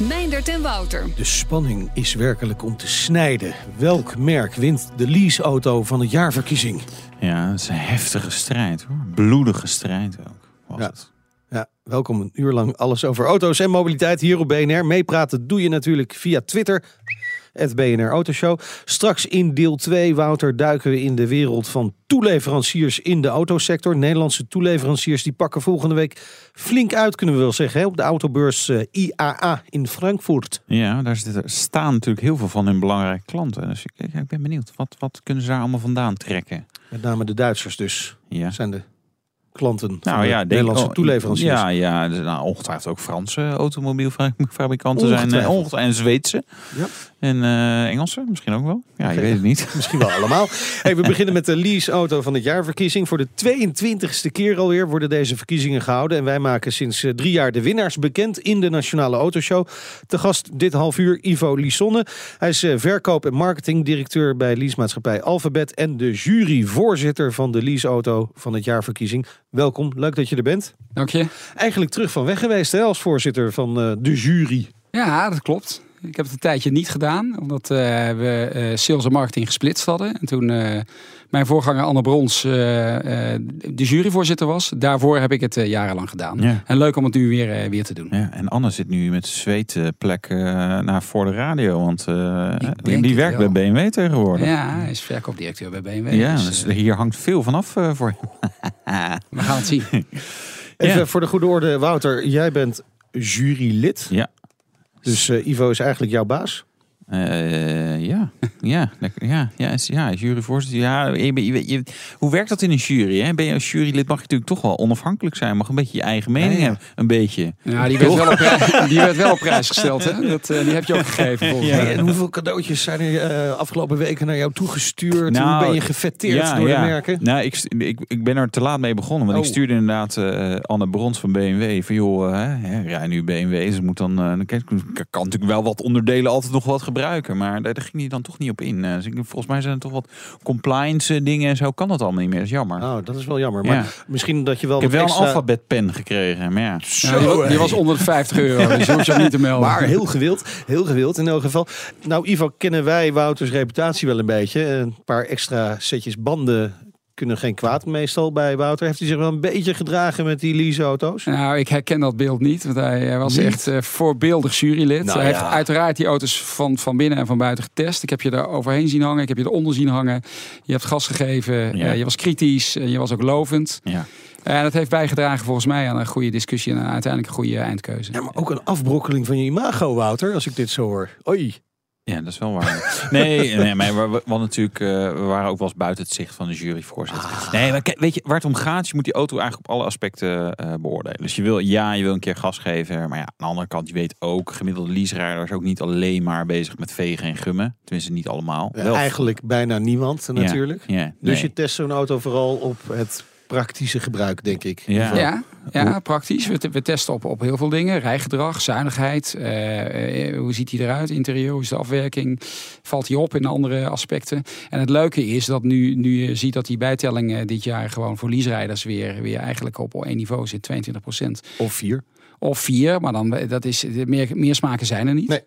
Meindert en Wouter. De spanning is werkelijk om te snijden. Welk merk wint de leaseauto van het jaarverkiezing? Ja, het is een heftige strijd hoor. Bloedige strijd ook. Was Ja. het. Ja, welkom een uur lang alles over auto's en mobiliteit hier op BNR. Meepraten doe je natuurlijk via Twitter. Het BNR Autoshow. Straks in deel 2, Wouter, duiken we in de wereld van toeleveranciers in de autosector. Nederlandse toeleveranciers die pakken volgende week flink uit, kunnen we wel zeggen, hè, op de autobeurs eh, IAA in Frankfurt. Ja, daar staan natuurlijk heel veel van hun belangrijke klanten. Dus ik, ik ben benieuwd. Wat, wat kunnen ze daar allemaal vandaan trekken? Met name de Duitsers dus, Ja. zijn de klanten Nou de ja, denk- Nederlandse oh, toeleveranciers. Ja, ja zijn nou, ongetwijfeld ook Franse automobielfabrikanten zijn. eh, Ongetwijfeld. En Zweedse. Ja. En eh Engelse misschien ook wel. Ja, je weet het niet. Misschien wel allemaal. Hey, we beginnen met de leaseauto van het jaarverkiezing. Voor de 22e keer alweer worden deze verkiezingen gehouden. En wij maken sinds eh, drie jaar de winnaars bekend in de Nationale Autoshow. Te gast dit half uur Ivo Lisonne. Hij is verkoop- en marketingdirecteur bij leasemaatschappij Alphabet. En de juryvoorzitter van de leaseauto van het jaarverkiezing. Welkom, leuk dat je er bent. Dank je. Eigenlijk terug van weg geweest hè, als voorzitter van eh, de jury. Ja, dat klopt. Ik heb het een tijdje niet gedaan, omdat eh, we eh, sales en marketing gesplitst hadden. En toen eh, mijn voorganger Anne Brons eh, eh, de juryvoorzitter was, daarvoor heb ik het eh, jarenlang gedaan. Ja. En leuk om het nu weer, weer te doen. Ja, en Anne zit nu met zweetplek naar voor de radio. Want eh, die, die werkt wel. bij BMW tegenwoordig. Ja, hij is verkoopdirecteur bij BMW. Ja, dus, dus hier hangt veel vanaf eh voor je. we gaan het zien. Even Ja. voor de goede orde, Wouter, jij bent jurylid. Ja. Dus eh, Ivo is eigenlijk jouw baas. Eh, ja, ja, ja, ja, ja, juryvoorzitter. Ja, je, je, je- je- hoe werkt dat in een jury? Hè? Ben je als jurylid mag je natuurlijk toch wel onafhankelijk zijn, mag een beetje je eigen mening Ja, ja. hebben, een beetje. Ja, die werd, wel op, prij- die werd wel op prijs gesteld. Hè? Dat, eh, die heb je ook gegeven volgens Ja, mij. en hoeveel cadeautjes zijn er eh, afgelopen weken naar jou toegestuurd? Nou, Hoe ben je gefetteerd door de merken? Nou, ik, ik, ik ben er te laat mee begonnen. Want Oh. ik stuurde inderdaad eh, Anne Brons van BMW. Van joh, hè, rij nu BMW. Ze moet dan, dan kan, ik kan natuurlijk wel wat onderdelen altijd nog wat gebruiken. Maar daar, daar ging hij dan toch niet op in. Eh, dus ik, volgens mij zijn er toch wat compliance eh, dingen en zo. Kan dat allemaal niet meer. Dat is jammer. Oh, dat is wel jammer. Ja. Maar misschien dat je wel ik heb wel extra... een alfabetpen gekregen. Maar ja. Ja, die, was, die was onder de 50 euro, dus je hoeft je ook niet te melden. Maar heel gewild, heel gewild in elk geval. Nou, Ivo, kennen wij Wouters reputatie wel een beetje. Een paar extra setjes banden kunnen geen kwaad meestal bij Wouter. Heeft hij zich wel een beetje gedragen met die leaseauto's? Nou, ik herken dat beeld niet. Want hij was Niet? echt eh, voorbeeldig jurylid. Nou hij ja. heeft uiteraard die auto's van, van binnen en van buiten getest. Ik heb je daar overheen zien hangen. Ik heb je eronder zien hangen. Je hebt gas gegeven. Ja. eh, je was kritisch. en je was ook lovend. Ja. En dat heeft bijgedragen volgens mij aan een goede discussie. En uiteindelijk een goede eindkeuze. Ja, maar ook een afbrokkeling van je imago, Wouter, als ik dit zo hoor. Oei. Ja, dat is wel waar. Nee, nee maar we, we, we natuurlijk, eh, we waren ook wel eens buiten het zicht van de juryvoorzitter. Nee, maar kijk, weet je waar het om gaat? Je moet die auto eigenlijk op alle aspecten eh, beoordelen. Dus je wil, ja, je wil een keer gas geven. Maar ja, aan de andere kant, je weet ook, gemiddelde leaserijder is ook niet alleen maar bezig met vegen en gummen. Tenminste, niet allemaal. Ja, Wel- eigenlijk bijna niemand natuurlijk. Ja, Dus nee. je test zo'n auto vooral op het praktische gebruik, denk ik. Ja. Ja, ja, praktisch. We, te- we testen op, op heel veel dingen. Rijgedrag, zuinigheid. eh, eh, hoe ziet hij eruit? Interieur, hoe is de afwerking? Valt hij op in andere aspecten? En het leuke is dat nu, nu je ziet dat die bijtelling dit jaar gewoon voor leaserijders weer, weer eigenlijk op één niveau zit. 22% Of vier. Of vier, maar dan, dat is, meer, meer smaken zijn er niet. Nee.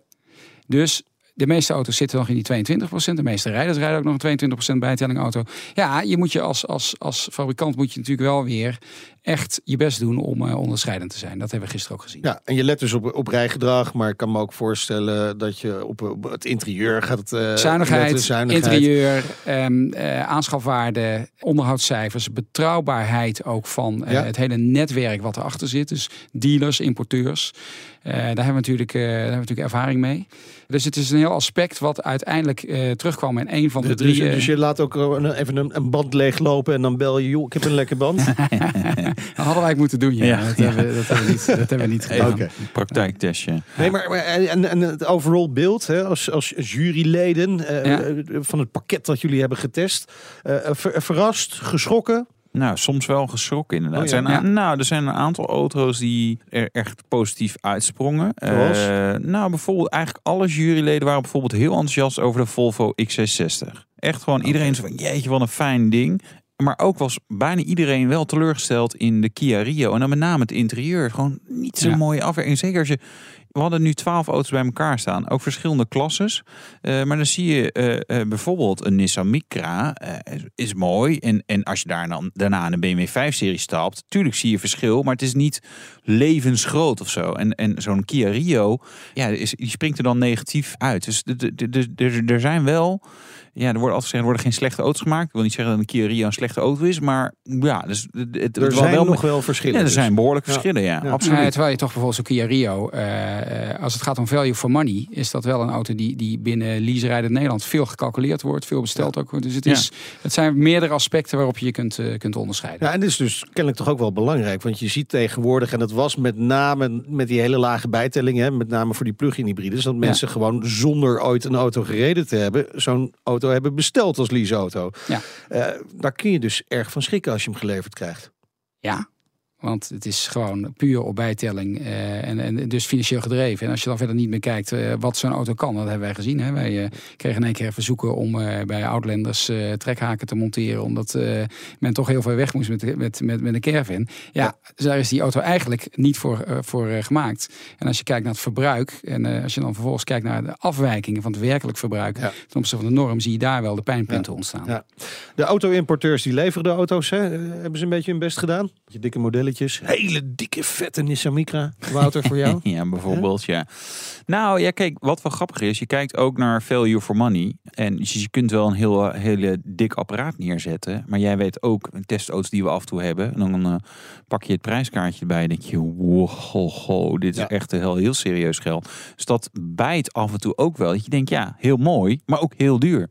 Dus de meeste auto's zitten nog in die 22%. De meeste rijders rijden ook nog een 22% bijtelling auto. Ja, je moet je als, als, als fabrikant moet je natuurlijk wel weer echt je best doen om eh, onderscheidend te zijn. Dat hebben we gisteren ook gezien. Ja, en je let dus op, op rijgedrag, maar ik kan me ook voorstellen dat je op, op het interieur gaat eh Zuinigheid, letten, zuinigheid. interieur, ehm, eh, aanschafwaarde, onderhoudscijfers, betrouwbaarheid ook van Ja. het hele netwerk wat erachter zit. Dus dealers, importeurs. Daar, hebben we natuurlijk, daar hebben we natuurlijk ervaring mee. Dus het is een heel aspect wat uiteindelijk terugkwam in een van de drie... dus je laat ook een- even een, een band leeglopen en dan bel je, joh, ik heb een lekker band. dat hadden wij moeten doen, ja. Ja, dat, ja. Hebben, we- dat, hebben we niet, dat hebben we niet gedaan. Oké. Praktijktestje. Nee, maar, maar en, en het overall beeld, hè, als, als juryleden eh, Ja. eh, van het pakket dat jullie hebben getest, eh, ver- verrast, geschrokken. Nou, soms wel geschrokken inderdaad. Oh ja. Er zijn, Ja. Nou, er zijn een aantal auto's die er echt positief uitsprongen. Zoals? Eh, nou, bijvoorbeeld eigenlijk alle juryleden waren bijvoorbeeld heel enthousiast over de Volvo XC60. Echt gewoon iedereen zo van, jeetje, wat een fijn ding. Maar ook was bijna iedereen wel teleurgesteld in de Kia Rio. En dan met name het interieur. Gewoon niet zo'n Ja. mooie afwerking. Zeker als je... We hadden nu twaalf auto's bij elkaar staan. Ook verschillende klasses. Eh, maar dan zie je eh, eh, bijvoorbeeld een Nissan Micra. is- mooi. En, en als je daar dan, daarna een BMW 5-serie stapt. Tuurlijk zie je verschil. Maar het is niet levensgroot of zo. En, en zo'n Kia Rio. Ja, is, die springt er dan negatief uit. Dus er zijn wel... Ja, er wordt altijd gezegd, er worden geen slechte auto's gemaakt. Ik wil niet zeggen dat een Kia Rio een slechte auto is. Maar ja, dus het, het, Er wel zijn wel nog wel verschillen. Ja, er dus. zijn behoorlijk Ja. verschillen, ja. Ja. Absoluut. Terwijl je toch bijvoorbeeld zo'n Kia Rio, eh, als het gaat om value for money, is dat wel een auto die, die binnen lease-rijdend Nederland veel gecalculeerd wordt, veel besteld ook wordt. Dus het, Ja. is, het zijn meerdere aspecten waarop je je kunt, eh, kunt onderscheiden. Ja, en dit is dus kennelijk toch ook wel belangrijk. Want je ziet tegenwoordig, en dat was met name met die hele lage bijtelling, hè, met name voor die plug-in hybrides, dat mensen gewoon zonder ooit een auto gereden te hebben, zo'n auto hebben besteld als leaseauto. Ja. Eh, daar kun je dus erg van schrikken als je hem geleverd krijgt. Ja, want het is gewoon puur op bijtelling eh, en, en dus financieel gedreven. En als je dan verder niet meer kijkt eh, wat zo'n auto kan, dat hebben wij gezien. Hè. Wij eh, kregen in één keer verzoeken om eh, bij Outlanders eh, trekhaken te monteren, omdat eh, men toch heel ver weg moest met, de- met, met, met een caravan. Ja, dus daar is die auto eigenlijk niet voor, eh, voor eh, gemaakt. En als je kijkt naar het verbruik en eh, als je dan vervolgens kijkt naar de afwijkingen van het werkelijk verbruik Ja. ten opzichte van de norm, zie je daar wel de pijnpunten ontstaan. Ja. De auto-importeurs die leveren de auto's, hè, hebben ze een beetje hun best gedaan. Je dikke hele dikke vette Nissan Micra. Wouter voor jou? Ja, bijvoorbeeld, ja. Nou, ja, kijk, wat wel grappig is, je kijkt ook naar value for money. En je kunt wel een heel, eh, hele dik apparaat neerzetten. Maar jij weet ook, testauto's die we af en toe hebben. En dan eh, pak je het prijskaartje erbij en denk je, wow, ho, ho, dit is Ja. echt heel, heel serieus geld. Dus dat bijt af en toe ook wel. Dat je denkt, ja, heel mooi, maar ook heel duur.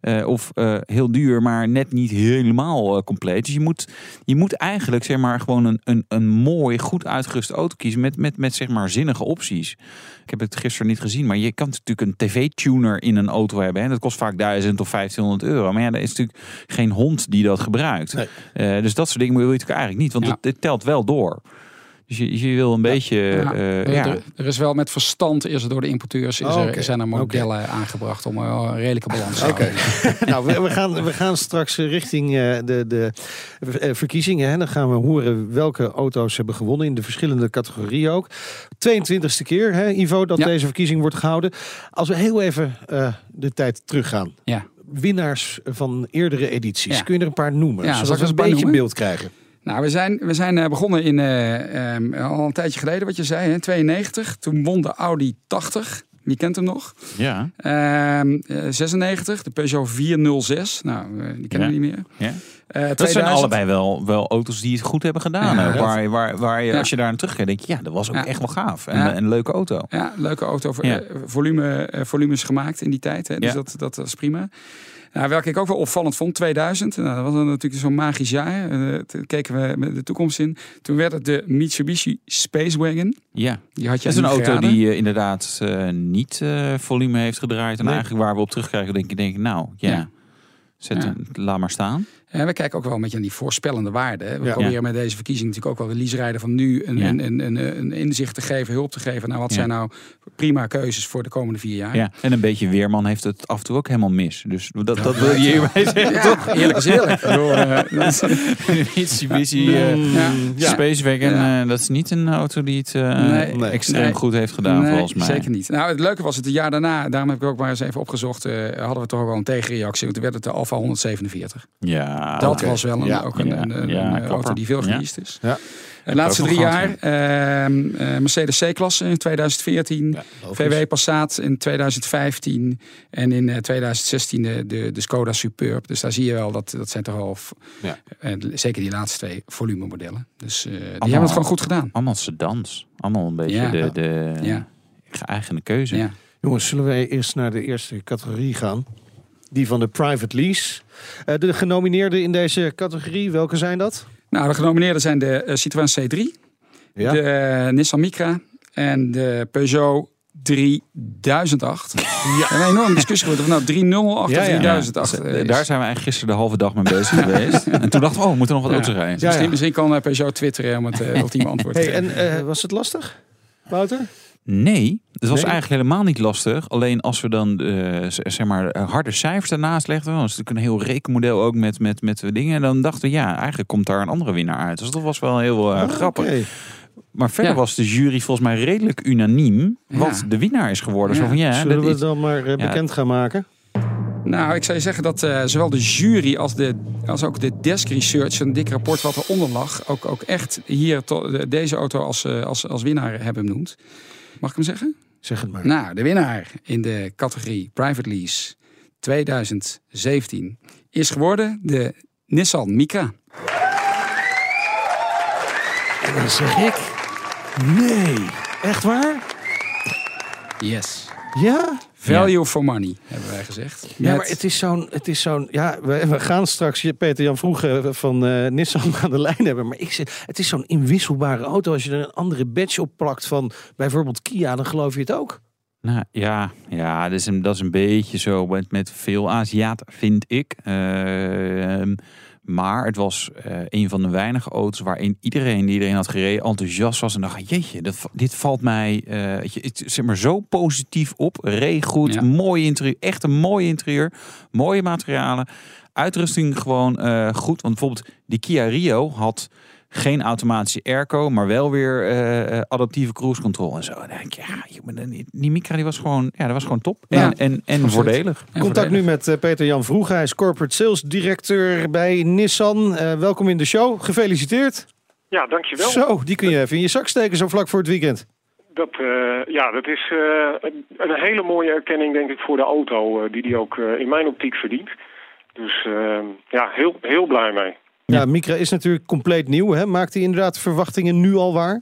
Eh, of eh, heel duur, maar net niet helemaal eh, compleet. Dus je moet, je moet eigenlijk zeg maar gewoon een, een, een mooi, goed uitgeruste auto kiezen met, met, met zeg maar zinnige opties. Ik heb het gisteren niet gezien, maar je kan natuurlijk een tv-tuner in een auto hebben. Hè? Dat kost vaak 1000 of 1500 euro. Maar ja, er is natuurlijk geen hond die dat gebruikt. Nee. Dus dat soort dingen wil je natuurlijk eigenlijk niet, want het telt wel door. Dus je, je wil een beetje. Ja. eh, Er- ja. Er, er is wel met verstand, is er door de importeurs, is Oh, er, zijn er modellen aangebracht om wel een redelijke balans te Oké. houden. nou, we, we gaan, we gaan straks richting eh, de, de eh, verkiezingen. Hè. Dan gaan we horen welke auto's hebben gewonnen in de verschillende categorieën ook. 22e keer, hè, Ivo, dat Ja. deze verkiezing wordt gehouden. Als we heel even eh, de tijd teruggaan. Ja. Winnaars van eerdere edities. Ja. Kun je er een paar noemen? Ja, zodat we een beetje noemen? beeld krijgen. Nou, we zijn, we zijn eh, begonnen in, eh, ehm, al een tijdje geleden, wat je zei, hè, 92. Toen won de Audi 80. Wie kent hem nog? ja, Ehm, eh, 96, de Peugeot 406. Nou, die kennen we Ja. niet meer. ja. Dat 2000. zijn allebei wel, wel auto's die het goed hebben gedaan. Ja, waar, waar, waar je, Ja. als je daar aan terugkijkt, denk je, ja, dat was ook Ja. echt wel gaaf. En Ja. een leuke auto. Ja, leuke auto. Voor, volume, volumes gemaakt in die tijd. Hè. Dus dat, dat was prima. Nou, welke ik ook wel opvallend vond, 2000. Nou, dat was dan natuurlijk zo'n magisch jaar. Eh, toen keken we de toekomst in. Toen werd het de Mitsubishi Space Wagon. Ja, Die had je het is een auto die eh, inderdaad eh, niet volume heeft gedraaid. En Nee. eigenlijk waar we op terugkrijgen, denk ik, denk ik nou, ja, Ja. Zet, Ja. laat maar staan. En we kijken ook wel een beetje aan die voorspellende waarden. We Ja. proberen met deze verkiezing natuurlijk ook wel de leaserijder van nu een, Ja. een, een, een, een inzicht te geven, hulp te geven. Nou, wat Ja. zijn nou prima keuzes voor de komende vier jaar? Ja. En een beetje weerman heeft het af en toe ook helemaal mis. Dus dat, dat wil je hierbij zeggen, toch? eerlijk is eerlijk. Mitsubishi. Spacewagon, eh, dat is niet een auto die het eh, Nee. Nee. extreem Nee. goed heeft gedaan, volgens mij. Zeker niet. Nou, het leuke was het, het jaar daarna, daarom heb ik ook maar eens even opgezocht, eh, hadden we toch ook wel een tegenreactie. Want toen werd het de Alfa 147. Ja, dat oké. was wel een, Ja. ook een, Ja. een, een, Ja, een klapper. auto die veel Ja. geleased is. Ja. De laatste drie jaar, ehm, eh, Mercedes C-klasse in 2014. Ja, logisch. VW Passat in 2015 en in eh, 2016 de, de, de Skoda Superb. Dus daar zie je wel, dat, dat zijn toch Ja. eh, zeker die laatste twee volumemodellen. Dus eh, die hebben het gewoon goed gedaan. Allemaal sedans. Allemaal een beetje Ja. de, de Ja. geëigende keuze. Ja. Jongens, zullen wij eerst naar de eerste categorie gaan? Die van de private lease. Eh, de genomineerden in deze categorie, welke zijn dat? Nou, de genomineerden zijn de eh, Citroën C3, Ja. de eh, Nissan Micra en de Peugeot 3008. Ja. Een enorme discussie geworden van nou 308 Ja, of ja. 3008. Ja, eh, is- daar zijn we eigenlijk gisteren de halve dag mee bezig geweest. En toen dachten we, oh, we moeten nog wat Ja. auto's rijden. Ja, Misschien, misschien kan eh, Peugeot twitteren om het ultieme antwoord te Hey, geven. en eh, was het lastig, Wouter? Nee, het was Nee? eigenlijk helemaal niet lastig. Alleen als we dan eh, zeg maar eh, harde cijfers daarnaast legden, dan is natuurlijk een heel rekenmodel ook met, met, met dingen. En dan dachten we, ja, eigenlijk komt daar een andere winnaar uit. Dus dat was wel heel eh, Ah, grappig. Maar verder Ja. was de jury volgens mij redelijk unaniem wat Ja. de winnaar is geworden. Ja. Zo van, ja, Zullen dat we het dan maar Ja. bekend gaan maken? Nou, ik zou je zeggen dat eh, zowel de jury als, de, als ook de desk research, een dik rapport wat eronder lag, ook, ook echt hier to- deze auto als, als, als winnaar hebben benoemd. Mag ik hem zeggen? Zeg het maar. Nou, de winnaar in de categorie Private Lease 2017 is geworden de Nissan Micra. En dan zeg ik... Nee. Echt waar? Yes. Ja? Value for money, hebben wij gezegd. Ja, Met- maar het is zo'n... Het is zo'n ja, we, we gaan straks je- Peter Jan Vroege van eh, Nissan aan de lijn hebben. Maar ik zeg, het is zo'n inwisselbare auto. Als je er een andere badge op plakt van bijvoorbeeld Kia, dan geloof je het ook. Nou ja, ja dat, is een, dat is een beetje zo met, met veel Aziaten, vind ik. Ehm, maar het was eh, een van de weinige auto's waarin iedereen die erin had gereden enthousiast was. En dacht, jeetje, dat, dit valt mij je, het, zeg maar, zo positief op. Reed goed, Ja. mooi interieur, echt een mooi interieur. Mooie materialen. Uitrusting gewoon eh, goed. Want bijvoorbeeld die Kia Rio had geen automatische airco, maar wel weer eh, eh, adaptieve cruise control en zo. En dan denk ik, ja, die, die Micra die was gewoon, ja, dat was gewoon top. Ja. En, en, en voordelig. en Contact nu met eh, Peter Jan Vroege. Hij is corporate sales directeur bij Nissan. Eh, welkom in de show. Gefeliciteerd. Ja, dankjewel. Zo, die kun je even in je zak steken zo vlak voor het weekend. Dat, eh, ja, dat is eh, een, hele mooie erkenning, denk ik, voor de auto, die die ook eh, in mijn optiek verdient. Dus ja, heel, heel blij mee. Ja, Micra is natuurlijk compleet nieuw. Hè? Maakt hij inderdaad verwachtingen nu al waar?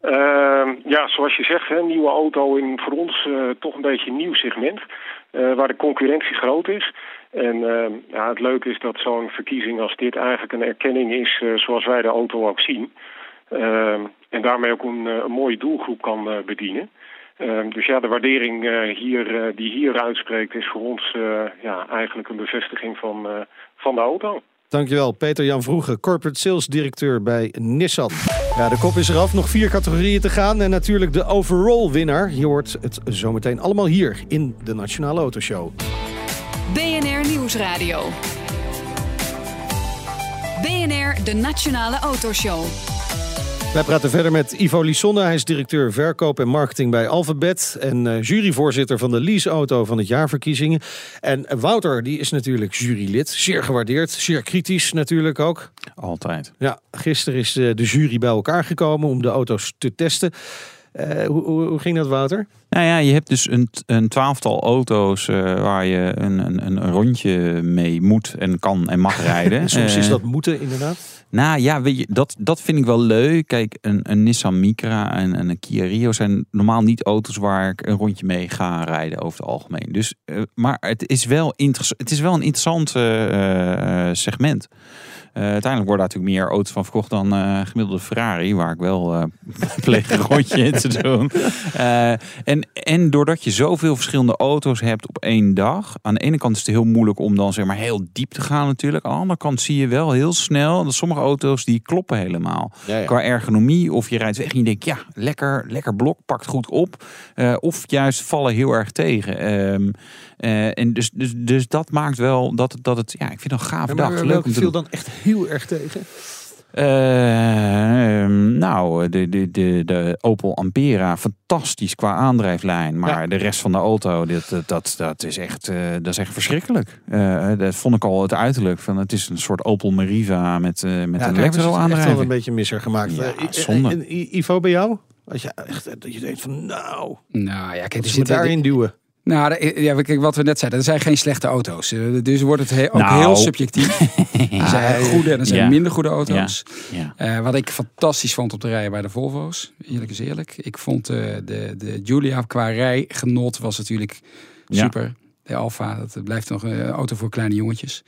Eh, ja, zoals je zegt, hè, nieuwe auto in voor ons eh, toch een beetje een nieuw segment, eh, waar de concurrentie groot is. En eh, ja, het leuke is dat zo'n verkiezing als dit eigenlijk een erkenning is eh, zoals wij de auto ook zien. Eh, en daarmee ook een, een mooie doelgroep kan bedienen. Dus ja, de waardering hier, die hier uitspreekt is voor ons ja, eigenlijk een bevestiging van, van de auto. Dankjewel, Peter Jan Vroege, corporate sales directeur bij Nissan. Ja, de kop is eraf, nog vier categorieën te gaan. En natuurlijk de overall winnaar. Je hoort het zometeen allemaal hier in de Nationale Autoshow. BNR Nieuwsradio. BNR, de Nationale Autoshow. Wij praten verder met Ivo Lissonne. Hij is directeur verkoop en marketing bij Alphabet. En eh, juryvoorzitter van de leaseauto van het jaarverkiezingen. En Wouter, die is natuurlijk jurylid. Zeer gewaardeerd, zeer kritisch natuurlijk ook. Altijd. Ja, gisteren is eh, de jury bij elkaar gekomen om de auto's te testen. Eh, hoe, hoe, hoe ging dat, Wouter? Nou ja, je hebt dus een, een twaalftal auto's eh, waar je een, een, een rondje mee moet en kan en mag rijden. Soms is Eh, dat moeten, inderdaad. Nou ja, weet je, dat, dat vind ik wel leuk. Kijk, een, een Nissan Micra en, en een Kia Rio zijn normaal niet auto's waar ik een rondje mee ga rijden over het algemeen. Dus, eh, maar het is wel, het is wel een interessant eh, eh, segment. Eh, uiteindelijk worden daar natuurlijk meer auto's van verkocht dan eh, gemiddelde Ferrari, waar ik wel eh pleeg een rondje in te doen. Eh, en, en doordat je zoveel verschillende auto's hebt op één dag, aan de ene kant is het heel moeilijk om dan zeg maar heel diep te gaan natuurlijk. Aan de andere kant zie je wel heel snel dat sommige auto's die kloppen helemaal. Qua ergonomie of je rijdt weg en je denkt ja, lekker, lekker blok, pakt goed op. Eh, of juist vallen heel erg tegen. Ehm, eh, en dus, dus, dus dat maakt wel dat, het- dat het, ja, ik vind het een gaaf Ja, dag. Leuk om viel dan echt heel erg tegen? Eh, ehm, nou, de, de, de, de Opel Ampera, fantastisch qua aandrijflijn. Maar Ja. de rest van de auto, dit, dat, dat, dat, is, echt, eh, dat is echt verschrikkelijk. Eh, dat vond ik al het uiterlijk. Van, het is een soort Opel Meriva met, eh, met Ja, een ze het echt wel elektro-aandrijving. een beetje misser gemaakt. Ja, zonde. Ivo, bij jou? Als je echt dat je denkt van nou, Nou ja, kijk, er dat zit daarin duwen. Nou, de- ja, kijk, wat we net zeiden, er zijn geen slechte auto's. Eh, Dus wordt het he- ook Nou. heel subjectief. Er zijn goede en er zijn Ja. minder goede auto's. Ja. Eh, wat ik fantastisch vond op de rijden bij de Volvo's, eerlijk is eerlijk. Ik vond eh, de, de Giulia qua rijgenot was natuurlijk super. De Alfa, dat blijft nog een auto voor kleine jongetjes.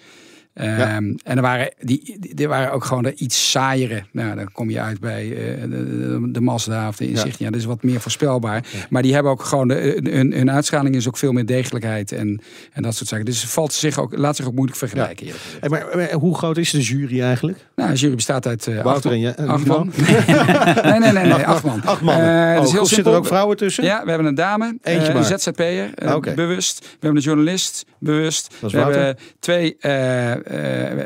Ehm, Ja. En er waren, die, die, waren ook gewoon de iets saaiere. Nou, dan kom je uit bij eh, de, de, Mazda of de Insignia. Dat is wat meer voorspelbaar. Maar die hebben ook gewoon, de, hun, hun uitschaling is ook veel meer degelijkheid en, en dat soort zaken. Dus valt zich ook, laat zich ook moeilijk vergelijken. Hey, maar, maar hoe groot is de jury eigenlijk? Nou, de jury bestaat uit eh, acht, Wouter man. en jij- en acht man. nee, nee, nee, nee, acht man. Acht mannen. Eh, oh, heel zitten er ook vrouwen tussen? Ja, we hebben een dame, Eentje maar. een ZZP'er, Ah, oké. bewust. We hebben een journalist, bewust. Dat is we hebben twee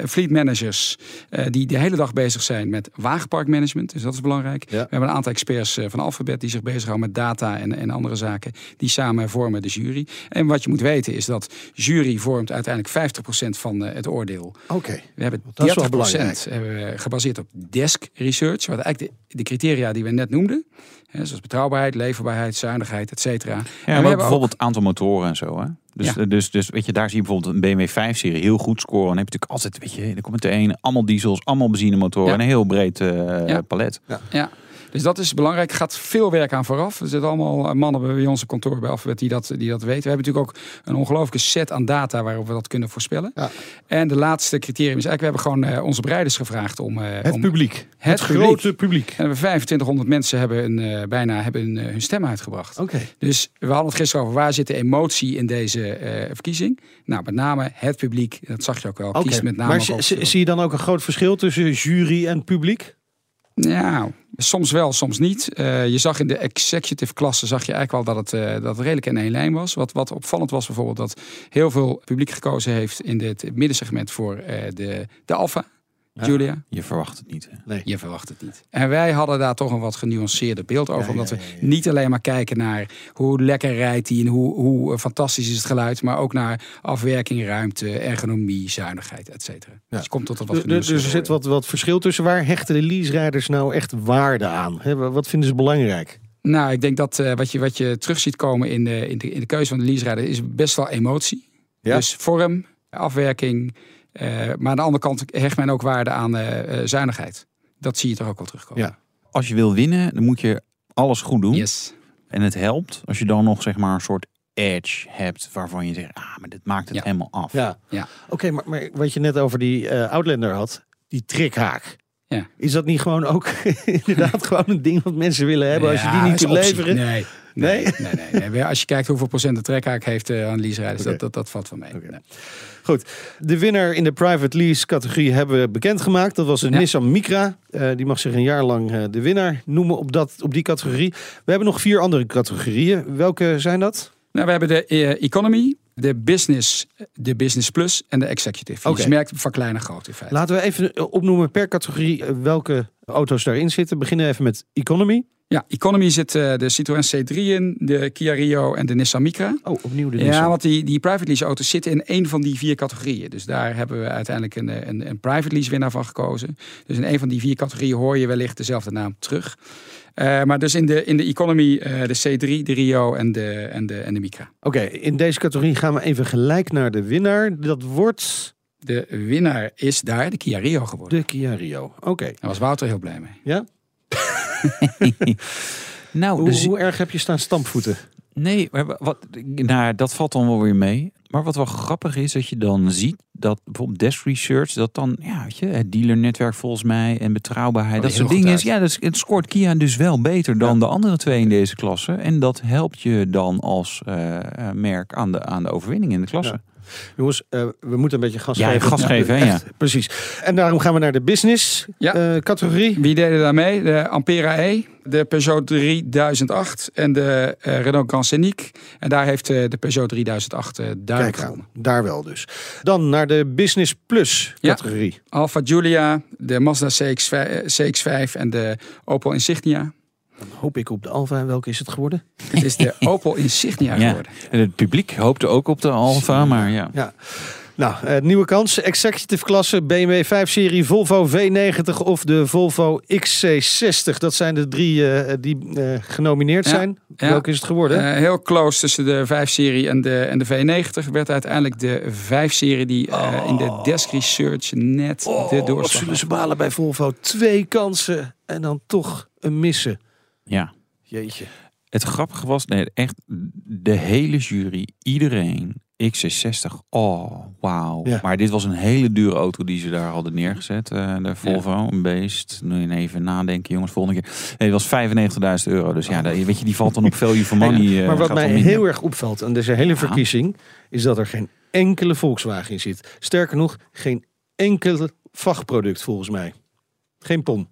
fleet managers eh, die de hele dag bezig zijn met wagenparkmanagement. Dus dat is belangrijk. Ja. We hebben een aantal experts eh, van Alphabet die zich bezighouden met data en, en andere zaken. Die samen vormen de jury. En wat je moet weten is dat jury vormt uiteindelijk 50% van eh, het oordeel. Oké. We hebben 30% Dat is wel belangrijk. hebben we gebaseerd op desk research. Wat eigenlijk de, de criteria die we net noemden. Hè, zoals betrouwbaarheid, leverbaarheid, zuinigheid, et cetera. Ja, En we maar hebben ook- bijvoorbeeld aantal motoren en zo. Hè? Dus, Ja. dus, dus weet je, daar zie je bijvoorbeeld een BMW 5-serie heel goed scoren. Dan heb je natuurlijk altijd, weet je, er komt meteen allemaal diesels, allemaal benzinemotoren Ja. en een heel breed eh, Ja. palet. Ja, dus dat is belangrijk. Er gaat veel werk aan vooraf. Er zitten allemaal mannen bij onze kantoor bij Alphabet die dat, die dat weten. We hebben natuurlijk ook een ongelooflijke set aan data waarop we dat kunnen voorspellen. Ja. En de laatste criterium is eigenlijk, we hebben gewoon eh, onze bereiders gevraagd om... eh, Het om publiek. Het, publiek. grote publiek. En we hebben 2500 mensen hebben een, eh, bijna hebben hun, eh, hun stem uitgebracht. Oké. Dus we hadden het gisteren over waar zit de emotie in deze eh, verkiezing. Nou, met name het publiek. Dat zag je ook wel. Kiest met name Maar zie je dan ook een groot verschil tussen jury en publiek? Ja, soms wel, soms niet. Eh, je zag in de executive klasse zag je eigenlijk wel dat het, eh, dat het redelijk in één lijn was. Wat, wat opvallend was bijvoorbeeld dat heel veel publiek gekozen heeft in dit middensegment voor eh, de, de Alfa. Julia, Je verwacht het niet. Hè? je verwacht het niet. En wij hadden daar toch een wat genuanceerder beeld over. Ja, omdat ja, we ja, niet alleen maar kijken naar hoe lekker rijdt hij en hoe, hoe eh, fantastisch is het geluid. Maar ook naar afwerking, ruimte, ergonomie, zuinigheid, et cetera. Dus je komt tot een wat Dus, dus er zit wat, wat verschil tussen. Waar hechten de lease-rijders nou echt waarde aan? Hè, wat vinden ze belangrijk? Nou, ik denk dat eh, wat, je, wat je terug ziet komen in de, in de, in de keuze van de leaserijder is best wel emotie. Ja. Dus vorm, afwerking. Eh, maar aan de andere kant hecht men ook waarde aan eh, eh, zuinigheid. Dat zie je toch ook wel terugkomen. Ja. Als je wil winnen, dan moet je alles goed doen. Yes. En het helpt als je dan nog zeg maar een soort edge hebt waarvan je zegt, ah, maar dit maakt het Ja. helemaal af. Ja. Ja. Oké, maar, maar wat je net over die eh, Outlander had, die trikhaak. Ja. Is dat niet gewoon ook inderdaad gewoon een ding wat mensen willen hebben als je die niet kunt optie. leveren? Nee. Nee? Nee, nee. Als je kijkt hoeveel procent de trekhaak heeft eh, aan leaserijders, Oké. dat, dat, dat valt wel mee. Nee. Goed, de winnaar in de private lease categorie hebben we bekendgemaakt. Dat was een Ja. Nissan Micra. Eh, die mag zich een jaar lang eh, de winnaar noemen op, dat, op die categorie. We hebben nog vier andere categorieën. Welke zijn dat? Nou, we hebben de eh, economy, de business, de business plus en de executive. Oké. Dus merkt van klein naar groot in feite. Laten we even eh, opnoemen per categorie eh, welke auto's daarin zitten. We beginnen even met economy. Ja, economy zit eh, de Citroën C3 in, de Kia Rio en de Nissan Micra. Oh, opnieuw de Ja, Nissan. want die, die private lease auto's zitten in één van die vier categorieën. Dus daar hebben we uiteindelijk een, eh, een, een private lease winnaar van gekozen. Dus in één van die vier categorieën hoor je wellicht dezelfde naam terug. Eh, maar dus in de, in de economy de C3, de Rio en de, en de, en de Micra. Oké, in deze categorie gaan we even gelijk naar de winnaar. Dat wordt De winnaar is daar de Kia Rio geworden. de Kia Rio. Oké. Daar was Wouter heel blij mee. Ja? Nou, Hoe, dus, hoe erg heb je staan stampvoeten? nee, maar wat, nou, dat valt dan wel weer mee. Maar wat wel grappig is, dat je dan ziet dat bijvoorbeeld Desk Research, dat dan, ja, weet je, het dealernetwerk volgens mij en betrouwbaarheid, Oh, dat soort dingen. Is, ja, dus het scoort Kia dus wel beter dan de andere twee in deze klasse. En dat helpt je dan als eh, eh, merk aan de, aan de overwinning in de klasse. Jongens, eh, we moeten een beetje gas Ja, geven. gas geven, ja. Echt, Precies. En daarom gaan we naar de business Ja. eh, categorie. Wie deden daar mee? De Ampera E, de Peugeot 3008 en de Renault Grand Scenic. En daar heeft eh, de Peugeot 3008 eh duidelijk Kijk aan, daar wel dus. Dan naar de business plus Ja. categorie. Alfa Giulia, de Mazda CX-5, eh, CX-5 en de Opel Insignia. Dan hoop ik op de Alfa. En welke is het geworden? Het is de Opel Insignia Ja. geworden. En het publiek hoopte ook op de Alfa, maar ja. Ja. Nou, eh, nieuwe kans. Executive klasse, BMW 5-serie, Volvo V90 of de Volvo XC60. Dat zijn de drie eh, die eh, genomineerd Ja, zijn. ja. Welke is het geworden? Eh, heel close tussen de 5-serie en de, en de V90 werd uiteindelijk de 5-serie die eh, in de Desk Research net de oh, wat doorslag zullen ze balen bij Volvo? Twee kansen en dan toch een missen. Ja. Jeetje. Het grappige was, nee, echt de hele jury, iedereen, XC60, oh, wauw. Ja. Maar dit was een hele dure auto die ze daar hadden neergezet, eh, de Volvo, een beest. Nu even nadenken, jongens, volgende keer. Nee, het was 95.000 euro, dus ja, dat- weet je, die valt dan op value for money. eh, maar wat mij heel erg opvalt aan deze hele verkiezing... is dat er geen enkele Volkswagen in zit. Sterker nog, geen enkel vachtproduct volgens mij. Geen pom.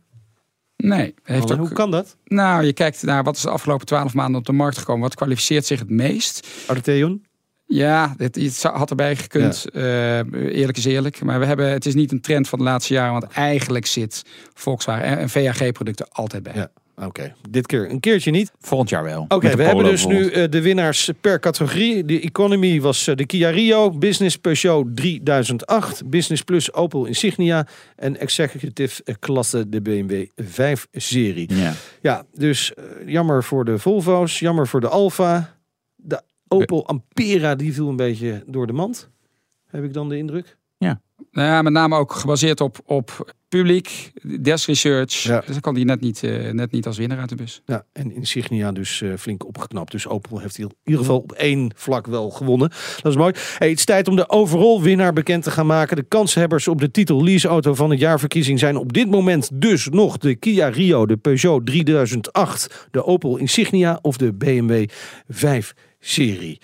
Nee, heeft ook, Hoe kan dat? nou, je kijkt naar wat is de afgelopen 12 maanden op de markt gekomen. Wat kwalificeert zich het meest? Arteon? Ja, dit, het had erbij gekund. eh, eerlijk is eerlijk. Maar we hebben, het is niet een trend van de laatste jaren. Want eigenlijk zit Volkswagen en VAG-producten altijd bij. Ja. Oké, dit keer een keertje niet. Volgend jaar wel. Oké, we hebben dus nu eh, de winnaars per categorie. De Economy was eh, de Kia Rio, Business Peugeot 3008, Business Plus Opel Insignia en Executive klasse de BMW 5-serie. Ja. Ja, dus jammer voor de Volvo's, jammer voor de Alfa. De Opel Ampera die viel een beetje door de mand. Heb ik dan de indruk? Nou ja, met name ook gebaseerd op, op publiek, desk research. Ja. Dus dan kan die net niet, eh, net niet als winnaar uit de bus. Ja, en Insignia dus eh, flink opgeknapt. Dus Opel heeft in ieder geval op één vlak wel gewonnen. Dat is mooi. Hey, het is tijd om de overall winnaar bekend te gaan maken. De kanshebbers op de titel leaseauto van het jaarverkiezing zijn op dit moment dus nog de Kia Rio, de Peugeot 3008, de Opel Insignia of de BMW 5-serie.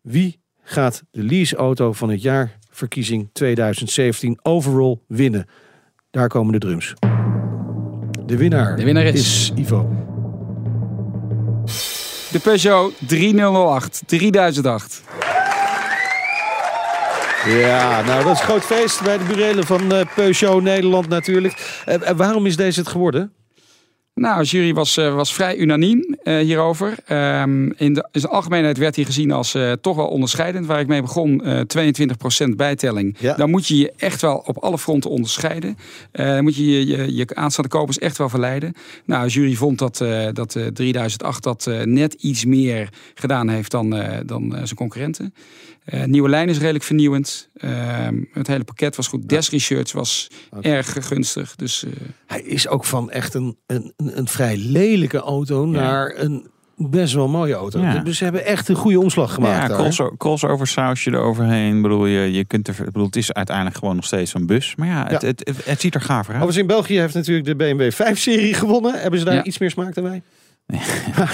Wie gaat de leaseauto van het jaarverkiezing 2017 overall winnen? Daar komen de drums. De winnaar, De winnaar is- is Ivo. De Peugeot 3008, 3008. Ja, nou dat is een groot feest bij de burelen van eh, Peugeot Nederland natuurlijk. Eh, eh, waarom is deze het geworden? Nou, de jury was, eh, was vrij unaniem eh, hierover. Ehm, in, de, in zijn algemeenheid werd hij gezien als eh, toch wel onderscheidend. Waar ik mee begon, eh 22% bijtelling. Ja. Dan moet je je echt wel op alle fronten onderscheiden. Dan moet je je, je je aanstaande kopers echt wel verleiden. Nou, de jury vond dat, dat eh, 3008 dat net iets meer gedaan heeft dan, dan zijn concurrenten. Eh, nieuwe lijn is redelijk vernieuwend. Ehm, het hele pakket was goed. Desk Research was erg gunstig. Dus eh, Hij is ook van echt een, een, een, vrij lelijke auto naar een best wel mooie auto. Ja. Dus ze hebben echt een goede omslag gemaakt. Ja, daar. crossover, crossover sausje eroverheen. Ik bedoel, je, je kunt er, bedoel, het is uiteindelijk gewoon nog steeds een bus. Maar ja, het, Ja. Het, het, het ziet er gaver uit. Overigens in België heeft natuurlijk de BMW 5-serie gewonnen. Hebben ze daar Ja. iets meer smaak dan wij? Ja.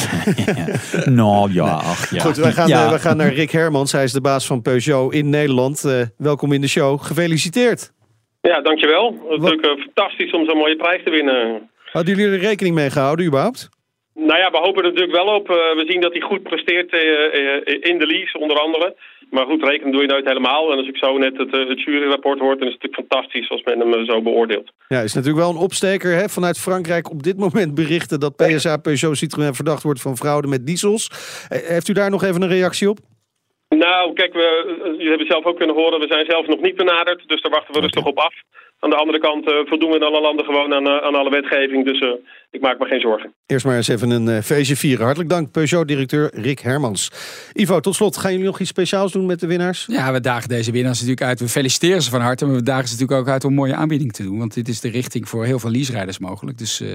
Nou ja, ach ja. Goed, wij gaan, Ja. eh, wij gaan naar Rick Hermans. Hij is de baas van Peugeot in Nederland. Eh, welkom in de show. Gefeliciteerd. Ja, dankjewel. Het is natuurlijk eh, fantastisch om zo'n mooie prijs te winnen. Hadden jullie er rekening mee gehouden überhaupt? Nou ja, we hopen er natuurlijk wel op. Eh, we zien dat hij goed presteert eh, eh, in de lease, onder andere. Maar goed, rekenen doe je nooit helemaal. En als ik zo net het, eh, het juryrapport hoor, dan is het natuurlijk fantastisch als men hem eh, zo beoordeelt. Ja, is natuurlijk wel een opsteker. Hè? Vanuit Frankrijk op dit moment berichten dat PSA Peugeot Citroën verdacht wordt van fraude met diesels. Eh, Heeft u daar nog even een reactie op? Nou, kijk, we, jullie hebben zelf ook kunnen horen, we zijn zelf nog niet benaderd. Dus daar wachten we rustig op af. Aan de andere kant voldoen we in alle landen gewoon aan, aan alle wetgeving. Dus ik maak me geen zorgen. Eerst maar eens even een eh, feestje vieren. Hartelijk dank, Peugeot-directeur Rick Hermans. Ivo, tot slot, gaan jullie nog iets speciaals doen met de winnaars? Ja, we dagen deze winnaars natuurlijk uit. We feliciteren ze van harte, maar we dagen ze natuurlijk ook uit om een mooie aanbieding te doen. Want dit is de richting voor heel veel leaserijders mogelijk. Dus eh,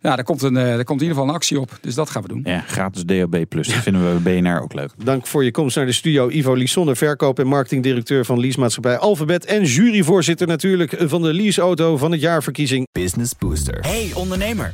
ja, daar komt, een, eh, daar komt in ieder geval een actie op. Dus dat gaan we doen. Ja, gratis DAB+. Dat vinden we bij BNR ook leuk. Dank voor je komst naar de studio. Ivo Lisonne, verkoop- en marketingdirecteur van leasemaatschappij Alphabet. En juryvoorzitter natuurlijk van de leaseauto van het jaarverkiezing. Business Booster. Hey ondernemer,